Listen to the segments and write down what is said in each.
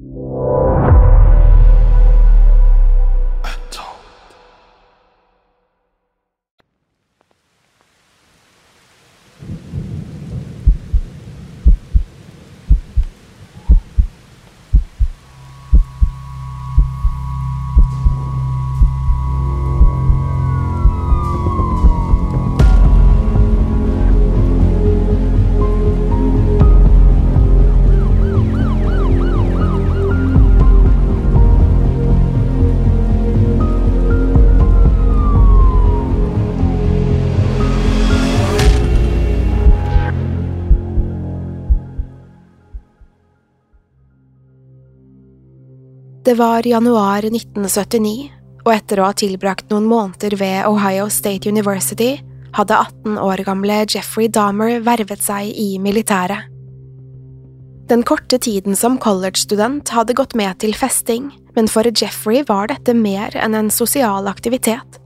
you. Det var januar 1979, og etter å ha tilbrakt noen måneder ved Ohio State University, hadde 18 år gamle Jeffrey Dahmer vervet seg i militæret. Den korte tiden som college-student hadde gått med til festing, men for Jeffrey var dette mer enn en sosial aktivitet.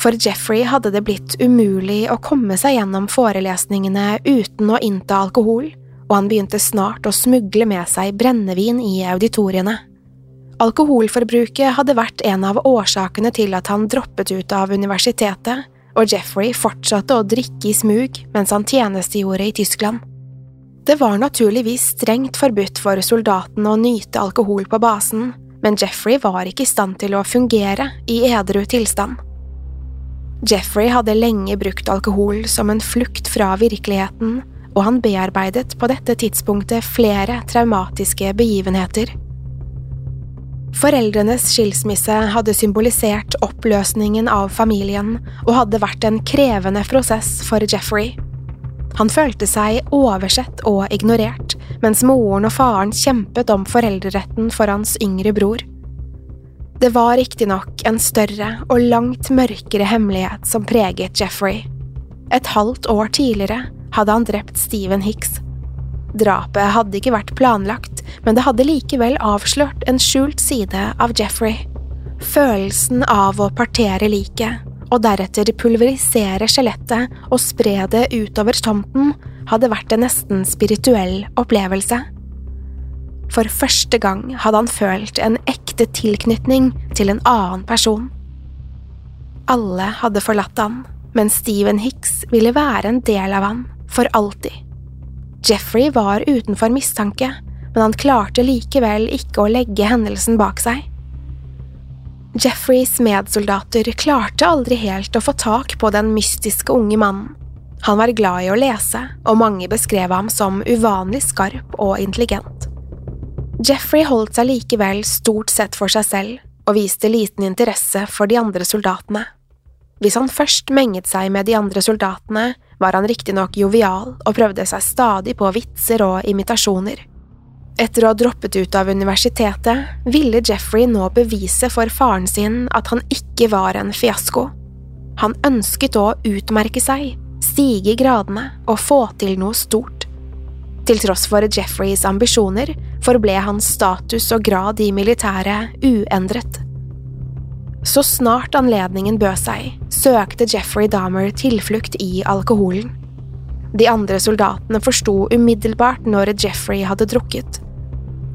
For Jeffrey hadde det blitt umulig å komme seg gjennom forelesningene uten å innta alkohol, og han begynte snart å smugle med seg brennevin i auditoriene. Alkoholforbruket hadde vært en av årsakene til at han droppet ut av universitetet, og Jeffrey fortsatte å drikke i smug mens han tjenestegjorde i Tyskland. Det var naturligvis strengt forbudt for soldatene å nyte alkohol på basen, men Jeffrey var ikke i stand til å fungere i edru tilstand. Jeffrey hadde lenge brukt alkohol som en flukt fra virkeligheten, og han bearbeidet på dette tidspunktet flere traumatiske begivenheter. Foreldrenes skilsmisse hadde symbolisert oppløsningen av familien og hadde vært en krevende prosess for Jeffrey. Han følte seg oversett og ignorert, mens moren og faren kjempet om foreldreretten for hans yngre bror. Det var riktignok en større og langt mørkere hemmelighet som preget Jeffrey. Et halvt år tidligere hadde han drept Stephen Hicks. Drapet hadde ikke vært planlagt, men det hadde likevel avslørt en skjult side av Jeffrey. Følelsen av å partere liket, og deretter pulverisere skjelettet og spre det utover tomten, hadde vært en nesten spirituell opplevelse. For første gang hadde han følt en ekte tilknytning til en annen person. Alle hadde forlatt han, men Stephen Hicks ville være en del av han, for alltid. Jeffrey var utenfor mistanke, men han klarte likevel ikke å legge hendelsen bak seg. Jeffreys medsoldater klarte aldri helt å få tak på den mystiske unge mannen. Han var glad i å lese, og mange beskrev ham som uvanlig skarp og intelligent. Jeffrey holdt seg likevel stort sett for seg selv og viste liten interesse for de andre soldatene. Hvis han først menget seg med de andre soldatene, var han riktignok jovial og prøvde seg stadig på vitser og imitasjoner. Etter å ha droppet ut av universitetet ville Jeffrey nå bevise for faren sin at han ikke var en fiasko. Han ønsket å utmerke seg, stige i gradene og få til noe stort. Til tross for Jeffreys ambisjoner forble hans status og grad i militæret uendret. Så snart anledningen bød seg, søkte Jeffrey Dahmer tilflukt i alkoholen. De andre soldatene forsto umiddelbart når Jeffrey hadde drukket.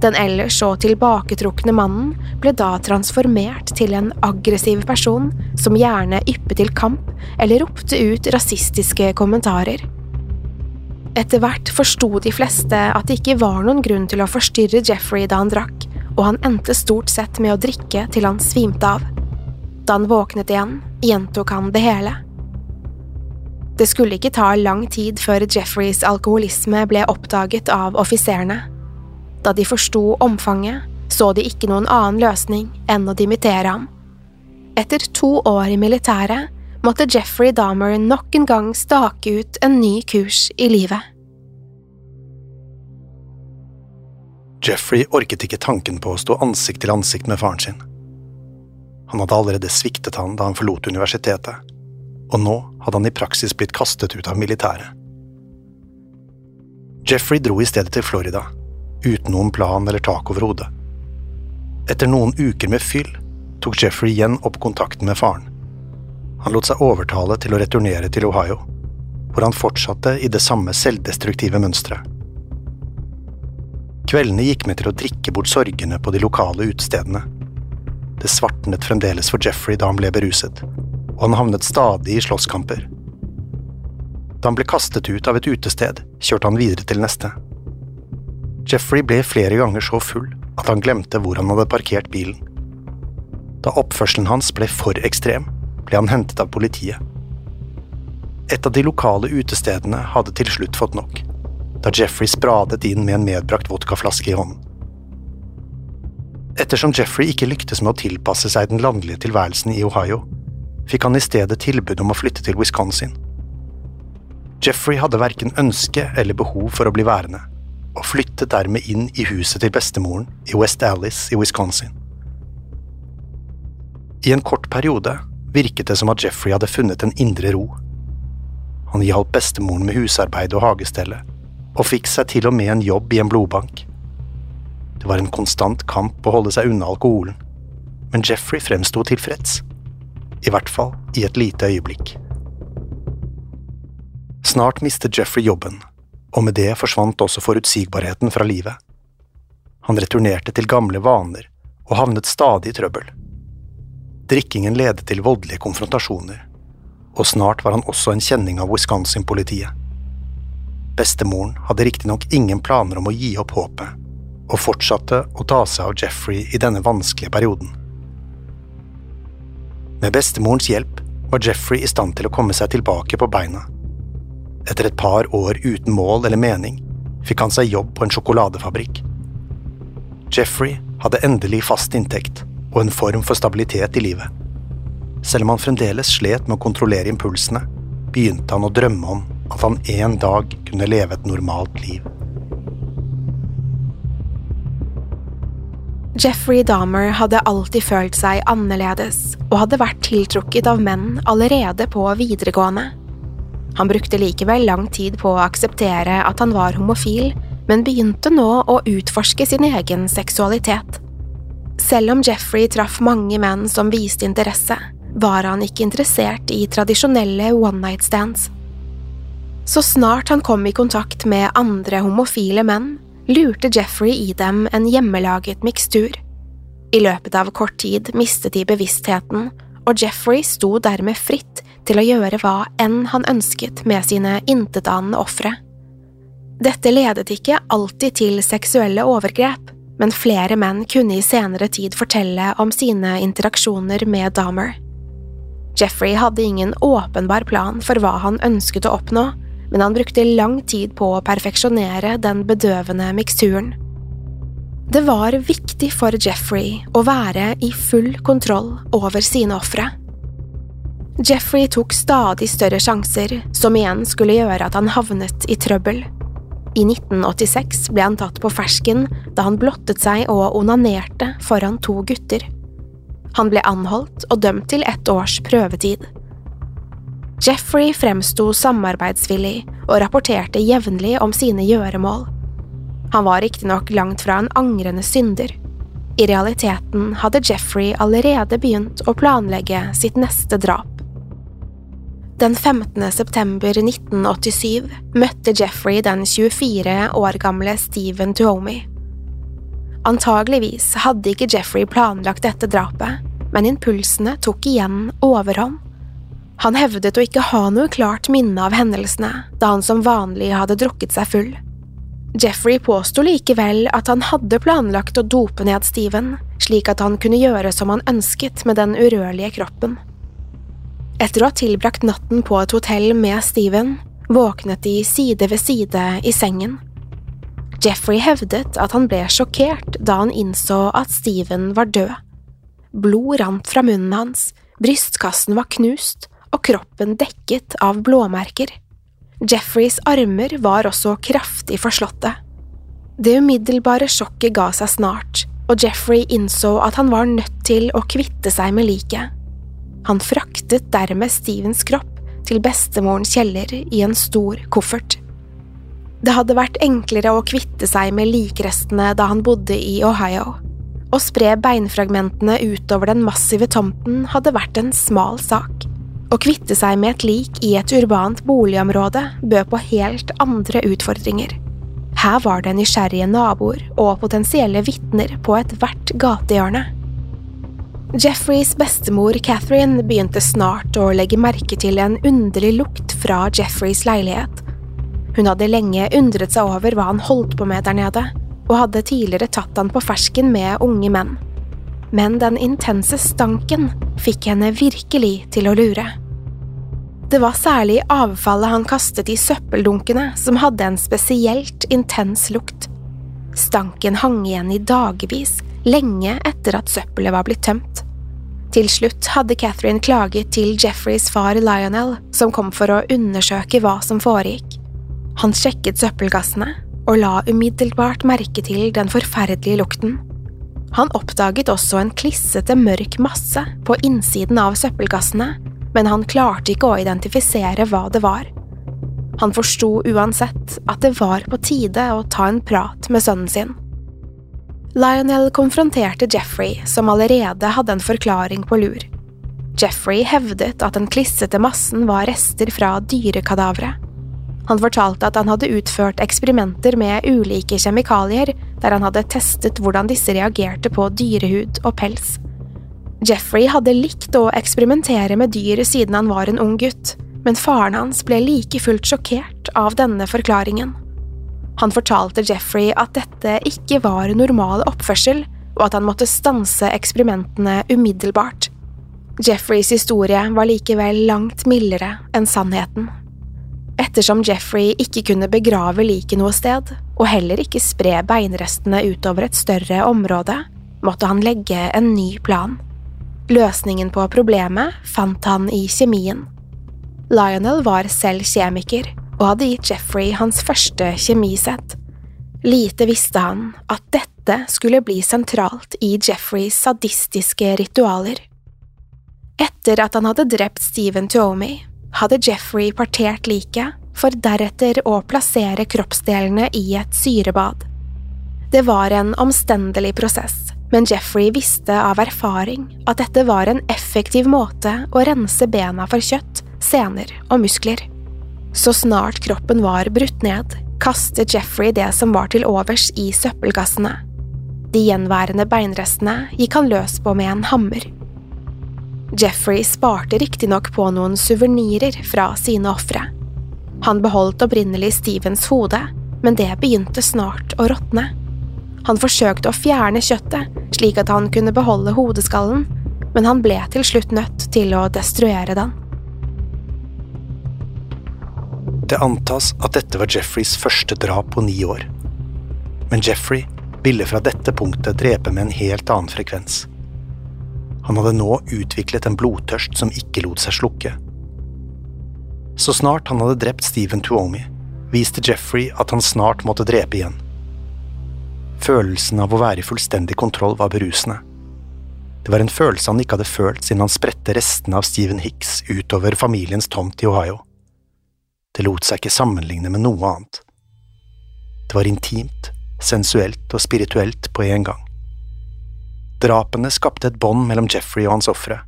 Den ellers så tilbaketrukne mannen ble da transformert til en aggressiv person som gjerne yppet til kamp eller ropte ut rasistiske kommentarer. Etter hvert forsto de fleste at det ikke var noen grunn til å forstyrre Jeffrey da han drakk, og han endte stort sett med å drikke til han svimte av. Da han våknet igjen, gjentok han det hele. Det skulle ikke ta lang tid før Jeffreys alkoholisme ble oppdaget av offiserene. Da de forsto omfanget, så de ikke noen annen løsning enn å dimittere ham. Etter to år i militæret måtte Jeffrey Dahmer nok en gang stake ut en ny kurs i livet. Jeffrey orket ikke tanken på å stå ansikt til ansikt med faren sin. Han hadde allerede sviktet han da han forlot universitetet, og nå hadde han i praksis blitt kastet ut av militæret. Jeffrey dro i stedet til Florida, uten noen plan eller tak over hodet. Etter noen uker med fyll tok Jeffrey igjen opp kontakten med faren. Han lot seg overtale til å returnere til Ohio, hvor han fortsatte i det samme selvdestruktive mønsteret. Kveldene gikk med til å drikke bort sorgene på de lokale utestedene. Det svartnet fremdeles for Jeffrey da han ble beruset, og han havnet stadig i slåsskamper. Da han ble kastet ut av et utested, kjørte han videre til neste. Jeffrey ble flere ganger så full at han glemte hvor han hadde parkert bilen. Da oppførselen hans ble for ekstrem, ble han hentet av politiet. Et av de lokale utestedene hadde til slutt fått nok, da Jeffrey spradet inn med en medbrakt vodkaflaske i hånden. Ettersom Jeffrey ikke lyktes med å tilpasse seg den landlige tilværelsen i Ohio, fikk han i stedet tilbud om å flytte til Wisconsin. Jeffrey hadde verken ønske eller behov for å bli værende, og flyttet dermed inn i huset til bestemoren i West Alice i Wisconsin. I en kort periode virket det som at Jeffrey hadde funnet en indre ro. Han hjalp bestemoren med husarbeid og hagestellet, og fikk seg til og med en jobb i en blodbank. Det var en konstant kamp å holde seg unna alkoholen, men Jeffrey fremsto tilfreds. I hvert fall i et lite øyeblikk. Snart mistet Jeffrey jobben, og med det forsvant også forutsigbarheten fra livet. Han returnerte til gamle vaner og havnet stadig i trøbbel. Drikkingen ledet til voldelige konfrontasjoner, og snart var han også en kjenning av Wisconsin-politiet. Bestemoren hadde riktignok ingen planer om å gi opp håpet, og fortsatte å ta seg av Jeffrey i denne vanskelige perioden. Med bestemorens hjelp var Jeffrey i stand til å komme seg tilbake på beina. Etter et par år uten mål eller mening fikk han seg jobb på en sjokoladefabrikk. Jeffrey hadde endelig fast inntekt og en form for stabilitet i livet. Selv om han fremdeles slet med å kontrollere impulsene, begynte han å drømme om at han en dag kunne leve et normalt liv. Jeffrey Dahmer hadde alltid følt seg annerledes og hadde vært tiltrukket av menn allerede på videregående. Han brukte likevel lang tid på å akseptere at han var homofil, men begynte nå å utforske sin egen seksualitet. Selv om Jeffrey traff mange menn som viste interesse, var han ikke interessert i tradisjonelle one night stands. Så snart han kom i kontakt med andre homofile menn, lurte Jeffrey i dem en hjemmelaget mikstur. I løpet av kort tid mistet de bevisstheten, og Jeffrey sto dermed fritt til å gjøre hva enn han ønsket med sine intetanende ofre. Dette ledet ikke alltid til seksuelle overgrep, men flere menn kunne i senere tid fortelle om sine interaksjoner med Dahmer. Jeffrey hadde ingen åpenbar plan for hva han ønsket å oppnå, men han brukte lang tid på å perfeksjonere den bedøvende miksturen. Det var viktig for Jeffrey å være i full kontroll over sine ofre. Jeffrey tok stadig større sjanser, som igjen skulle gjøre at han havnet i trøbbel. I 1986 ble han tatt på fersken da han blottet seg og onanerte foran to gutter. Han ble anholdt og dømt til ett års prøvetid. Jeffrey fremsto samarbeidsvillig og rapporterte jevnlig om sine gjøremål, Han var riktignok langt fra en angrende synder. I realiteten hadde Jeffrey allerede begynt å planlegge sitt neste drap. Den 15. september 1987 møtte Jeffrey den 24 år gamle Stephen Tuomi. Antageligvis hadde ikke Jeffrey planlagt dette drapet, men impulsene tok igjen overhånd. Han hevdet å ikke ha noe klart minne av hendelsene, da han som vanlig hadde drukket seg full. Jeffrey påsto likevel at han hadde planlagt å dope ned Steven, slik at han kunne gjøre som han ønsket med den urørlige kroppen. Etter å ha tilbrakt natten på et hotell med Steven, våknet de side ved side i sengen. Jeffrey hevdet at han ble sjokkert da han innså at Steven var død. Blod rant fra munnen hans, brystkassen var knust og kroppen dekket av blåmerker. Jeffreys armer var også kraftig forslåtte. Det umiddelbare sjokket ga seg snart, og Jeffrey innså at han var nødt til å kvitte seg med liket. Han fraktet dermed Stevens kropp til bestemorens kjeller i en stor koffert. Det hadde vært enklere å kvitte seg med likrestene da han bodde i Ohio. Å spre beinfragmentene utover den massive tomten hadde vært en smal sak. Å kvitte seg med et lik i et urbant boligområde bød på helt andre utfordringer. Her var det nysgjerrige naboer og potensielle vitner på ethvert gatehjørne. Jeffreys bestemor Catherine begynte snart å legge merke til en underlig lukt fra Jeffreys leilighet. Hun hadde lenge undret seg over hva han holdt på med der nede, og hadde tidligere tatt han på fersken med unge menn. Men den intense stanken fikk henne virkelig til å lure. Det var særlig avfallet han kastet i søppeldunkene som hadde en spesielt intens lukt. Stanken hang igjen i dagevis, lenge etter at søppelet var blitt tømt. Til slutt hadde Catherine klaget til Jeffreys far Lionel, som kom for å undersøke hva som foregikk. Han sjekket søppelgassene og la umiddelbart merke til den forferdelige lukten. Han oppdaget også en klissete, mørk masse på innsiden av søppelgassene, men han klarte ikke å identifisere hva det var. Han forsto uansett at det var på tide å ta en prat med sønnen sin. Lionel konfronterte Jeffrey, som allerede hadde en forklaring på lur. Jeffrey hevdet at den klissete massen var rester fra dyrekadavre. Han fortalte at han hadde utført eksperimenter med ulike kjemikalier, der han hadde testet hvordan disse reagerte på dyrehud og pels. Jeffrey hadde likt å eksperimentere med dyr siden han var en ung gutt, men faren hans ble like fullt sjokkert av denne forklaringen. Han fortalte Jeffrey at dette ikke var normal oppførsel, og at han måtte stanse eksperimentene umiddelbart. Jeffreys historie var likevel langt mildere enn sannheten. Ettersom Jeffrey ikke kunne begrave liket noe sted, og heller ikke spre beinrestene utover et større område, måtte han legge en ny plan. Løsningen på problemet fant han i kjemien. Lionel var selv kjemiker, og hadde gitt Jeffrey hans første kjemisett. Lite visste han at dette skulle bli sentralt i Jeffreys sadistiske ritualer. Etter at han hadde drept Steven Tuomi, hadde Jeffrey partert liket, for deretter å plassere kroppsdelene i et syrebad. Det var en omstendelig prosess, men Jeffrey visste av erfaring at dette var en effektiv måte å rense bena for kjøtt, sener og muskler. Så snart kroppen var brutt ned, kastet Jeffrey det som var til overs i søppelgassene. De gjenværende beinrestene gikk han løs på med en hammer. Jeffrey sparte riktignok på noen suvenirer fra sine ofre. Han beholdt opprinnelig Stevens hode, men det begynte snart å råtne. Han forsøkte å fjerne kjøttet, slik at han kunne beholde hodeskallen, men han ble til slutt nødt til å destruere den. Det antas at dette var Jeffreys første drap på ni år. Men Jeffrey ville fra dette punktet drepe med en helt annen frekvens. Han hadde nå utviklet en blodtørst som ikke lot seg slukke. Så snart han hadde drept Stephen Tuomi, viste Jeffrey at han snart måtte drepe igjen. Følelsen av å være i fullstendig kontroll var berusende. Det var en følelse han ikke hadde følt siden han spredte restene av Stephen Hicks utover familiens tomt i Ohio. Det lot seg ikke sammenligne med noe annet. Det var intimt, sensuelt og spirituelt på en gang. Drapene skapte et bånd mellom Jeffrey og hans ofre,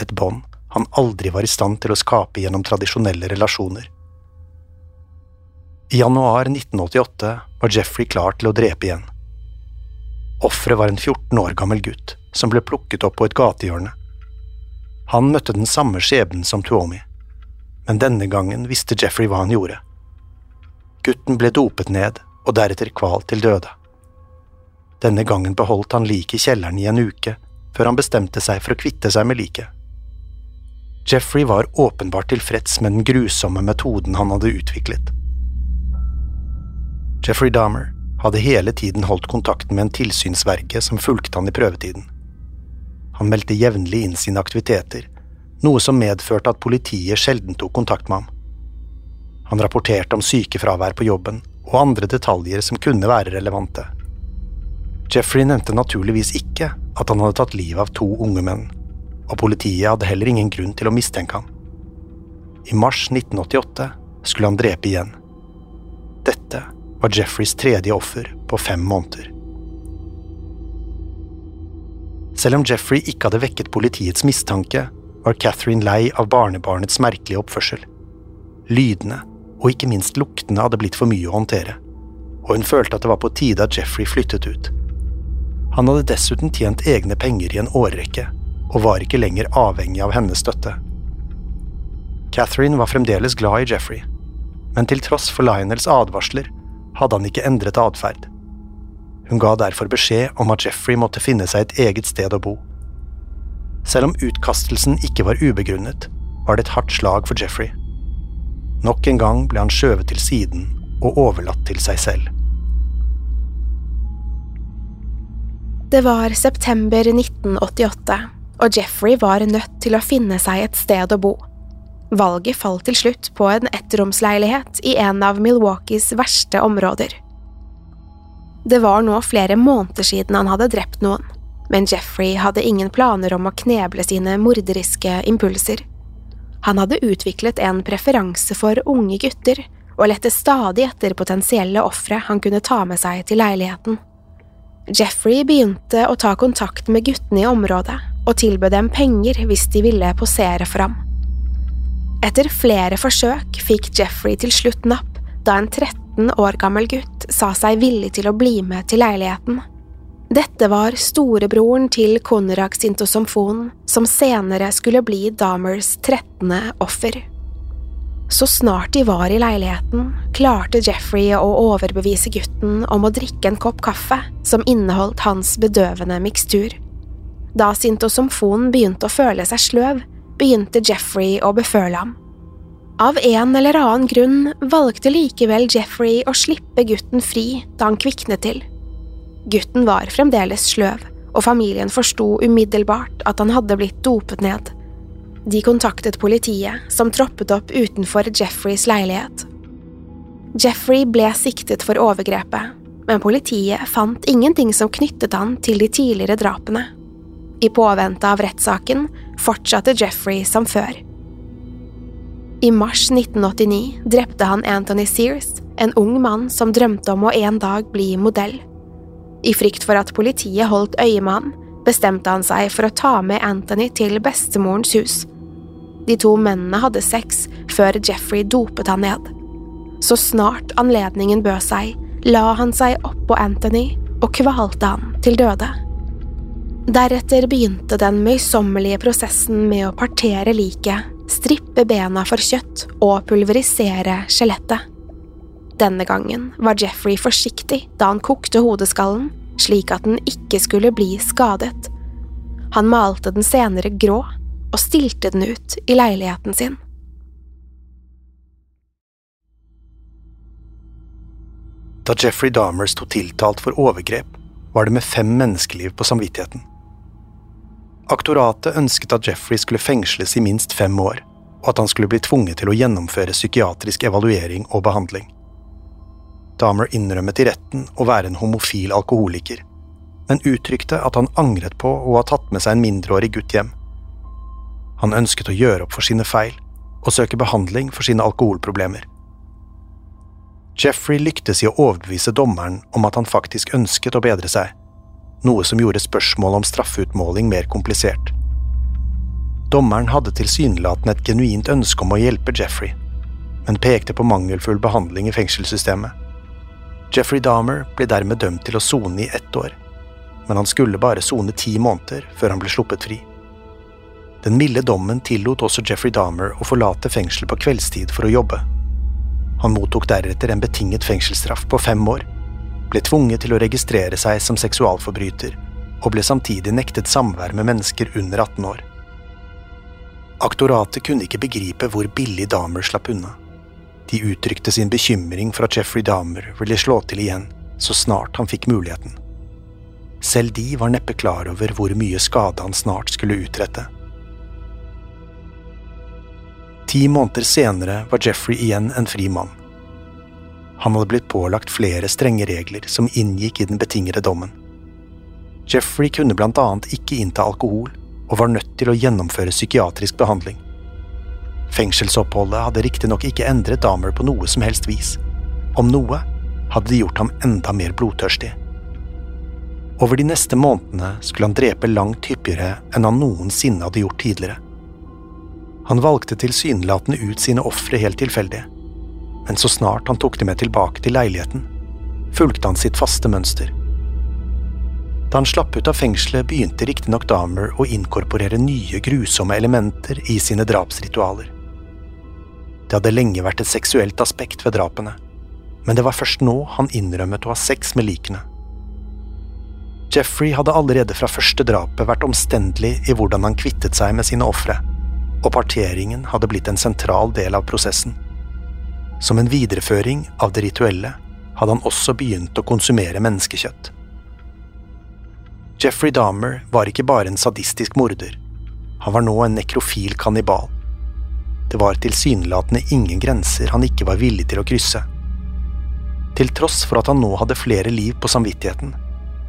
et bånd han aldri var i stand til å skape gjennom tradisjonelle relasjoner. I januar 1988 var Jeffrey klar til å drepe igjen. Offeret var en 14 år gammel gutt som ble plukket opp på et gatehjørne. Han møtte den samme skjebnen som Tuomi, men denne gangen visste Jeffrey hva han gjorde. Gutten ble dopet ned og deretter kvalt til døde. Denne gangen beholdt han liket i kjelleren i en uke, før han bestemte seg for å kvitte seg med liket. Jeffrey var åpenbart tilfreds med den grusomme metoden han hadde utviklet. Jeffrey Dahmer hadde hele tiden holdt kontakten med en tilsynsverge som fulgte han i prøvetiden. Han meldte jevnlig inn sine aktiviteter, noe som medførte at politiet sjelden tok kontakt med ham. Han rapporterte om sykefravær på jobben og andre detaljer som kunne være relevante. Jeffrey nevnte naturligvis ikke at han hadde tatt livet av to unge menn, og politiet hadde heller ingen grunn til å mistenke ham. I mars 1988 skulle han drepe igjen. Dette var Jeffreys tredje offer på fem måneder. Selv om Jeffrey ikke hadde vekket politiets mistanke, var Catherine lei av barnebarnets merkelige oppførsel. Lydene, og ikke minst luktene, hadde blitt for mye å håndtere, og hun følte at det var på tide at Jeffrey flyttet ut. Han hadde dessuten tjent egne penger i en årrekke, og var ikke lenger avhengig av hennes støtte. Catherine var fremdeles glad i Jeffrey, men til tross for Lionels advarsler hadde han ikke endret atferd. Hun ga derfor beskjed om at Jeffrey måtte finne seg et eget sted å bo. Selv om utkastelsen ikke var ubegrunnet, var det et hardt slag for Jeffrey. Nok en gang ble han skjøvet til siden og overlatt til seg selv. Det var september 1988, og Jeffrey var nødt til å finne seg et sted å bo. Valget falt til slutt på en ettromsleilighet i en av Milwaukees verste områder. Det var nå flere måneder siden han hadde drept noen, men Jeffrey hadde ingen planer om å kneble sine morderiske impulser. Han hadde utviklet en preferanse for unge gutter, og lette stadig etter potensielle ofre han kunne ta med seg til leiligheten. Jeffrey begynte å ta kontakt med guttene i området og tilbød dem penger hvis de ville posere for ham. Etter flere forsøk fikk Jeffrey til slutt napp da en 13 år gammel gutt sa seg villig til å bli med til leiligheten. Dette var storebroren til Konrad Sintosomfon, som senere skulle bli Dahmers 13. offer. Så snart de var i leiligheten, klarte Jeffrey å overbevise gutten om å drikke en kopp kaffe som inneholdt hans bedøvende mikstur. Da syntosomfonen begynte å føle seg sløv, begynte Jeffrey å beføle ham. Av en eller annen grunn valgte likevel Jeffrey å slippe gutten fri da han kviknet til. Gutten var fremdeles sløv, og familien forsto umiddelbart at han hadde blitt dopet ned. De kontaktet politiet, som troppet opp utenfor Jeffreys leilighet. Jeffrey ble siktet for overgrepet, men politiet fant ingenting som knyttet han til de tidligere drapene. I påvente av rettssaken fortsatte Jeffrey som før. I mars 1989 drepte han Anthony Sears, en ung mann som drømte om å en dag bli modell. I frykt for at politiet holdt øye med han, bestemte han seg for å ta med Anthony til bestemorens hus de to mennene hadde sex før Jeffrey dopet han ned. Så snart anledningen bød seg, la han seg oppå Anthony og kvalte han til døde. Deretter begynte den møysommelige prosessen med å partere liket, strippe bena for kjøtt og pulverisere skjelettet. Denne gangen var Jeffrey forsiktig da han kokte hodeskallen, slik at den ikke skulle bli skadet. Han malte den senere grå og stilte den ut i leiligheten sin. Da Jeffrey Dahmer sto tiltalt for overgrep, var det med fem menneskeliv på samvittigheten. Aktoratet ønsket at Jeffrey skulle fengsles i minst fem år, og at han skulle bli tvunget til å gjennomføre psykiatrisk evaluering og behandling. Dahmer innrømmet i retten å være en homofil alkoholiker, men uttrykte at han angret på å ha tatt med seg en mindreårig gutt hjem. Han ønsket å gjøre opp for sine feil og søke behandling for sine alkoholproblemer. Jeffrey lyktes i å overbevise dommeren om at han faktisk ønsket å bedre seg, noe som gjorde spørsmålet om straffeutmåling mer komplisert. Dommeren hadde tilsynelatende et genuint ønske om å hjelpe Jeffrey, men pekte på mangelfull behandling i fengselssystemet. Jeffrey Dahmer ble dermed dømt til å sone i ett år, men han skulle bare sone ti måneder før han ble sluppet fri. Den milde dommen tillot også Jeffrey Dahmer å forlate fengselet på kveldstid for å jobbe. Han mottok deretter en betinget fengselsstraff på fem år, ble tvunget til å registrere seg som seksualforbryter og ble samtidig nektet samvær med mennesker under 18 år. Aktoratet kunne ikke begripe hvor billig Dahmer slapp unna. De uttrykte sin bekymring for at Jeffrey Dahmer ville slå til igjen så snart han fikk muligheten. Selv de var neppe klar over hvor mye skade han snart skulle utrette. Ti måneder senere var Jeffrey igjen en fri mann. Han hadde blitt pålagt flere strenge regler som inngikk i den betingede dommen. Jeffrey kunne blant annet ikke innta alkohol, og var nødt til å gjennomføre psykiatrisk behandling. Fengselsoppholdet hadde riktignok ikke endret Dahmer på noe som helst vis. Om noe hadde det gjort ham enda mer blodtørstig. Over de neste månedene skulle han drepe langt hyppigere enn han noensinne hadde gjort tidligere. Han valgte tilsynelatende ut sine ofre helt tilfeldig, men så snart han tok dem med tilbake til leiligheten, fulgte han sitt faste mønster. Da han slapp ut av fengselet, begynte riktignok Dahmer å inkorporere nye, grusomme elementer i sine drapsritualer. Det hadde lenge vært et seksuelt aspekt ved drapene, men det var først nå han innrømmet å ha sex med likene. Jeffrey hadde allerede fra første drapet vært omstendelig i hvordan han kvittet seg med sine ofre og parteringen hadde blitt en sentral del av prosessen. Som en videreføring av det rituelle hadde han også begynt å konsumere menneskekjøtt. Jeffrey Dahmer var ikke bare en sadistisk morder, han var nå en nekrofil kannibal. Det var tilsynelatende ingen grenser han ikke var villig til å krysse. Til tross for at han nå hadde flere liv på samvittigheten,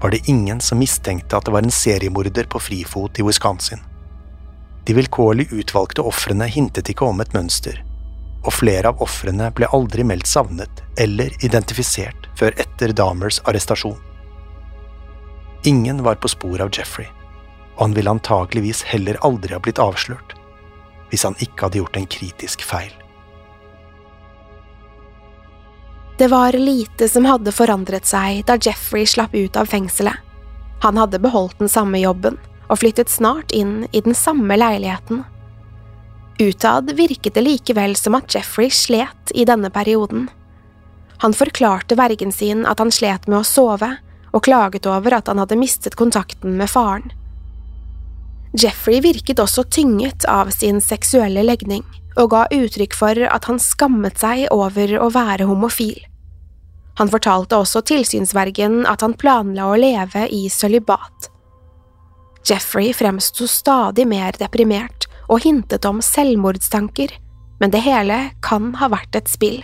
var det ingen som mistenkte at det var en seriemorder på frifot i Wisconsin. De vilkårlig utvalgte ofrene hintet ikke om et mønster, og flere av ofrene ble aldri meldt savnet eller identifisert før etter Dahmers arrestasjon. Ingen var på spor av Jeffrey, og han ville antageligvis heller aldri ha blitt avslørt hvis han ikke hadde gjort en kritisk feil. Det var lite som hadde forandret seg da Jeffrey slapp ut av fengselet. Han hadde beholdt den samme jobben, og flyttet snart inn i den samme leiligheten. Utad virket det likevel som at Jeffrey slet i denne perioden. Han forklarte vergen sin at han slet med å sove, og klaget over at han hadde mistet kontakten med faren. Jeffrey virket også tynget av sin seksuelle legning, og ga uttrykk for at han skammet seg over å være homofil. Han fortalte også tilsynsvergen at han planla å leve i sølibat. Jeffrey fremsto stadig mer deprimert og hintet om selvmordstanker, men det hele kan ha vært et spill.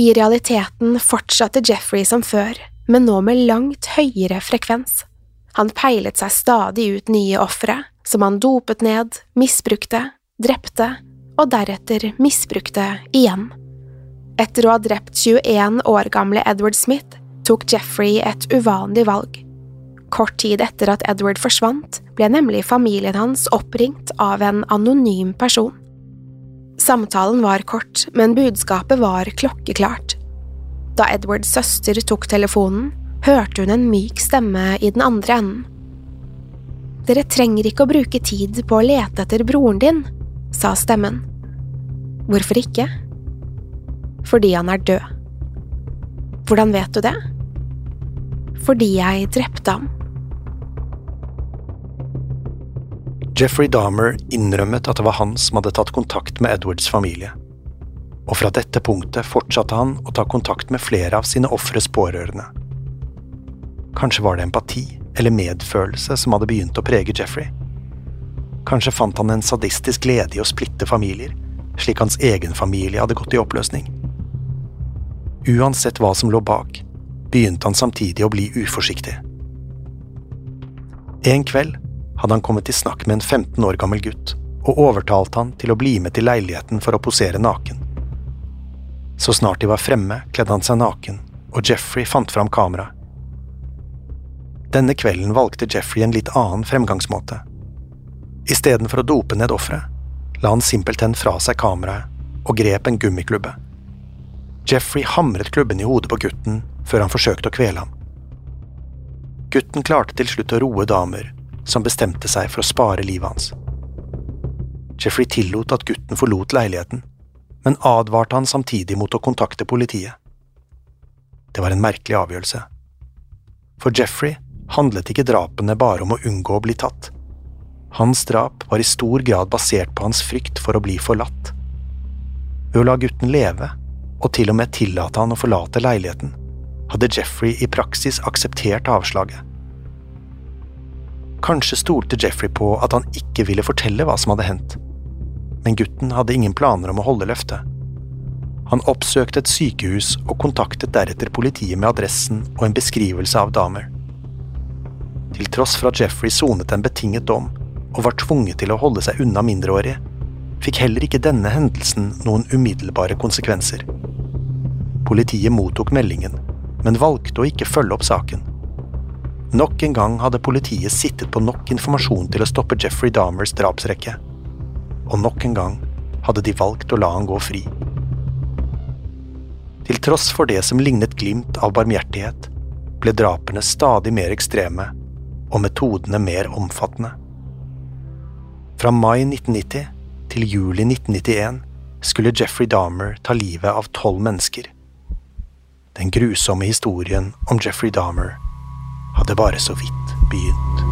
I realiteten fortsatte Jeffrey som før, men nå med langt høyere frekvens. Han peilet seg stadig ut nye ofre, som han dopet ned, misbrukte, drepte og deretter misbrukte igjen. Etter å ha drept 21 år gamle Edward Smith tok Jeffrey et uvanlig valg. Kort tid etter at Edward forsvant, ble nemlig familien hans oppringt av en anonym person. Samtalen var kort, men budskapet var klokkeklart. Da Edwards søster tok telefonen, hørte hun en myk stemme i den andre enden. Dere trenger ikke å bruke tid på å lete etter broren din, sa stemmen. Hvorfor ikke? Fordi han er død. Hvordan vet du det? Fordi jeg drepte ham. Jeffrey Dahmer innrømmet at det var han som hadde tatt kontakt med Edwards familie, og fra dette punktet fortsatte han å ta kontakt med flere av sine ofres pårørende. Kanskje var det empati eller medfølelse som hadde begynt å prege Jeffrey. Kanskje fant han en sadistisk glede i å splitte familier, slik hans egen familie hadde gått i oppløsning. Uansett hva som lå bak, begynte han samtidig å bli uforsiktig. En kveld hadde han kommet i snakk med en 15 år gammel gutt og overtalt han til å bli med til leiligheten for å posere naken. Så snart de var fremme, kledde han seg naken, og Jeffrey fant fram kameraet. Denne kvelden valgte Jeffrey en litt annen fremgangsmåte. Istedenfor å dope ned offeret, la han simpelthen fra seg kameraet og grep en gummiklubbe. Jeffrey hamret klubben i hodet på gutten før han forsøkte å kvele ham. Gutten klarte til slutt å roe damer, som bestemte seg for å spare livet hans. Jeffrey tillot at gutten forlot leiligheten, men advarte han samtidig mot å kontakte politiet. Det var en merkelig avgjørelse. For Jeffrey handlet ikke drapene bare om å unngå å bli tatt. Hans drap var i stor grad basert på hans frykt for å bli forlatt. Ved å la gutten leve, og til og med tillate han å forlate leiligheten, hadde Jeffrey i praksis akseptert avslaget. Kanskje stolte Jeffrey på at han ikke ville fortelle hva som hadde hendt, men gutten hadde ingen planer om å holde løftet. Han oppsøkte et sykehus og kontaktet deretter politiet med adressen og en beskrivelse av Dahmer. Til tross for at Jeffrey sonet en betinget dom og var tvunget til å holde seg unna mindreårige, fikk heller ikke denne hendelsen noen umiddelbare konsekvenser. Politiet mottok meldingen, men valgte å ikke følge opp saken. Nok en gang hadde politiet sittet på nok informasjon til å stoppe Jeffrey Dahmers drapsrekke og nok en gang hadde de valgt å la han gå fri. Til tross for det som lignet glimt av barmhjertighet, ble drapene stadig mer ekstreme og metodene mer omfattende. Fra mai 1990 til juli 1991 skulle Jeffrey Dahmer ta livet av tolv mennesker. Den grusomme historien om Jeffrey Dahmer hadde bare så vidt begynt.